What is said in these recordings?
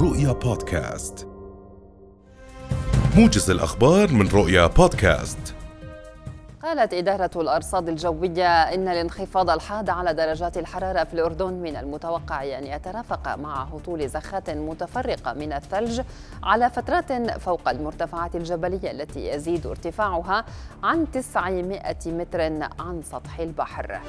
رؤيا بودكاست موجز الأخبار من رؤيا بودكاست قالت إدارة الأرصاد الجوية إن الانخفاض الحاد على درجات الحرارة في الأردن من المتوقع أن يترافق مع هطول زخات متفرقة من الثلج على فترات فوق المرتفعات الجبلية التي يزيد ارتفاعها عن 900 متر عن سطح البحر.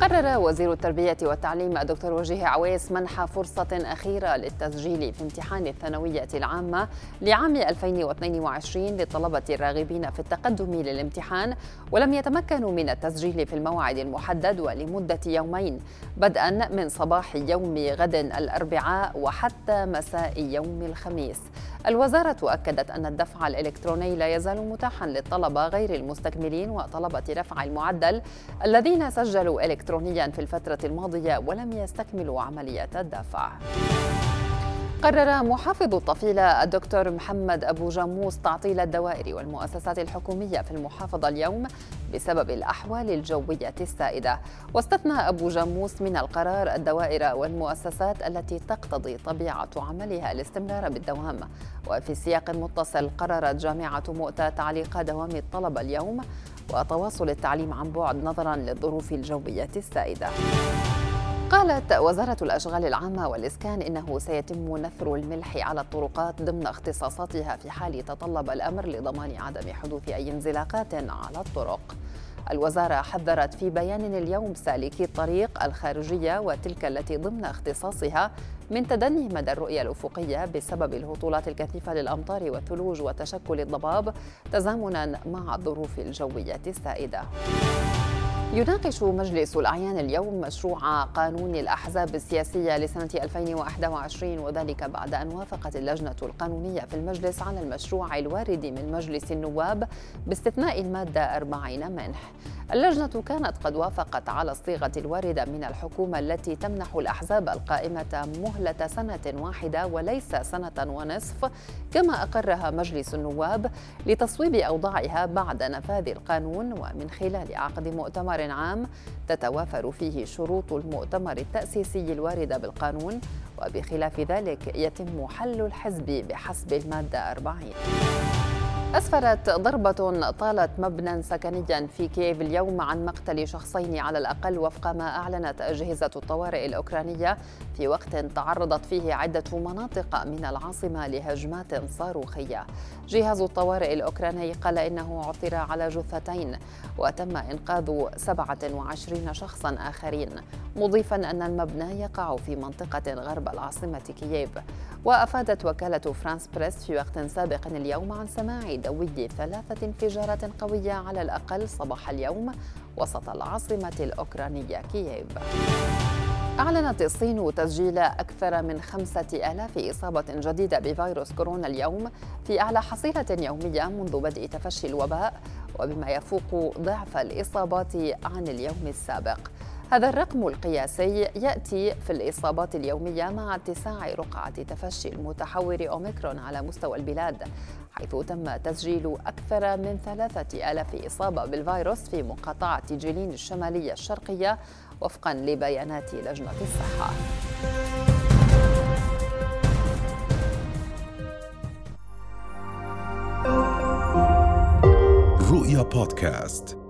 قرر وزير التربية والتعليم الدكتور وجيه عويس منح فرصة أخيرة للتسجيل في امتحان الثانوية العامة لعام 2022 للطلبة الراغبين في التقدم للامتحان ولم يتمكنوا من التسجيل في الموعد المحدد ولمدة يومين بدءا من صباح يوم غد الأربعاء وحتى مساء يوم الخميس. الوزارة أكدت أن الدفع الإلكتروني لا يزال متاحا للطلبة غير المستكملين وطلبة رفع المعدل الذين سجلوا إلكترونيا في الفترة الماضية ولم يستكملوا عملية الدفع. قرر محافظ الطفيلة الدكتور محمد أبو جاموس تعطيل الدوائر والمؤسسات الحكومية في المحافظة اليوم بسبب الأحوال الجوية السائدة. واستثنى أبو جاموس من القرار الدوائر والمؤسسات التي تقتضي طبيعة عملها الاستمرار بالدوام. وفي سياق متصل قررت جامعة مؤتة تعليق دوام الطلبة اليوم وتواصل التعليم عن بعد نظرا للظروف الجوية السائدة. قالت وزارة الأشغال العامة والإسكان إنه سيتم نثر الملح على الطرقات ضمن اختصاصاتها في حال تطلب الأمر لضمان عدم حدوث أي انزلاقات على الطرق. الوزارة حذرت في بيان اليوم سالكي الطريق الخارجية وتلك التي ضمن اختصاصها من تدني مدى الرؤية الأفقية بسبب الهطولات الكثيفة للأمطار والثلوج وتشكل الضباب تزامنا مع الظروف الجوية السائدة. يناقش مجلس الأعيان اليوم مشروع قانون الأحزاب السياسية لسنة 2021 وذلك بعد أن وافقت اللجنة القانونية في المجلس على المشروع الوارد من مجلس النواب باستثناء المادة 40 منح. اللجنة كانت قد وافقت على الصيغة الواردة من الحكومة التي تمنح الأحزاب القائمة مهلة سنة واحدة وليس سنة ونصف كما أقرها مجلس النواب لتصويب أوضاعها بعد نفاذ القانون ومن خلال عقد مؤتمر عام تتوافر فيه شروط المؤتمر التأسيسي الواردة بالقانون وبخلاف ذلك يتم حل الحزب بحسب المادة 40 أسفرت ضربة طالت مبنى سكنيا في كييف اليوم عن مقتل شخصين على الأقل وفق ما أعلنت أجهزة الطوارئ الأوكرانية. في وقت تعرضت فيه عدة مناطق من العاصمة لهجمات صاروخية. جهاز الطوارئ الأوكراني قال إنه عثر على جثتين وتم إنقاذ 27 شخصا آخرين. مضيفا أن المبنى يقع في منطقة غرب العاصمة كييف. وأفادت وكالة فرانس بريس في وقت سابق اليوم عن سماع دوي ثلاثة انفجارات قوية على الأقل صباح اليوم وسط العاصمة الأوكرانية كييف. أعلنت الصين تسجيل أكثر من خمسة آلاف إصابة جديدة بفيروس كورونا اليوم في أعلى حصيلة يومية منذ بدء تفشي الوباء وبما يفوق ضعف الإصابات عن اليوم السابق. هذا الرقم القياسي يأتي في الإصابات اليومية مع اتساع رقعة تفشي المتحور أوميكرون على مستوى البلاد حيث تم تسجيل أكثر من ثلاثة آلاف إصابة بالفيروس في مقاطعة جيلين الشمالية الشرقية وفقا لبيانات لجنة الصحة. رؤيا بودكاست.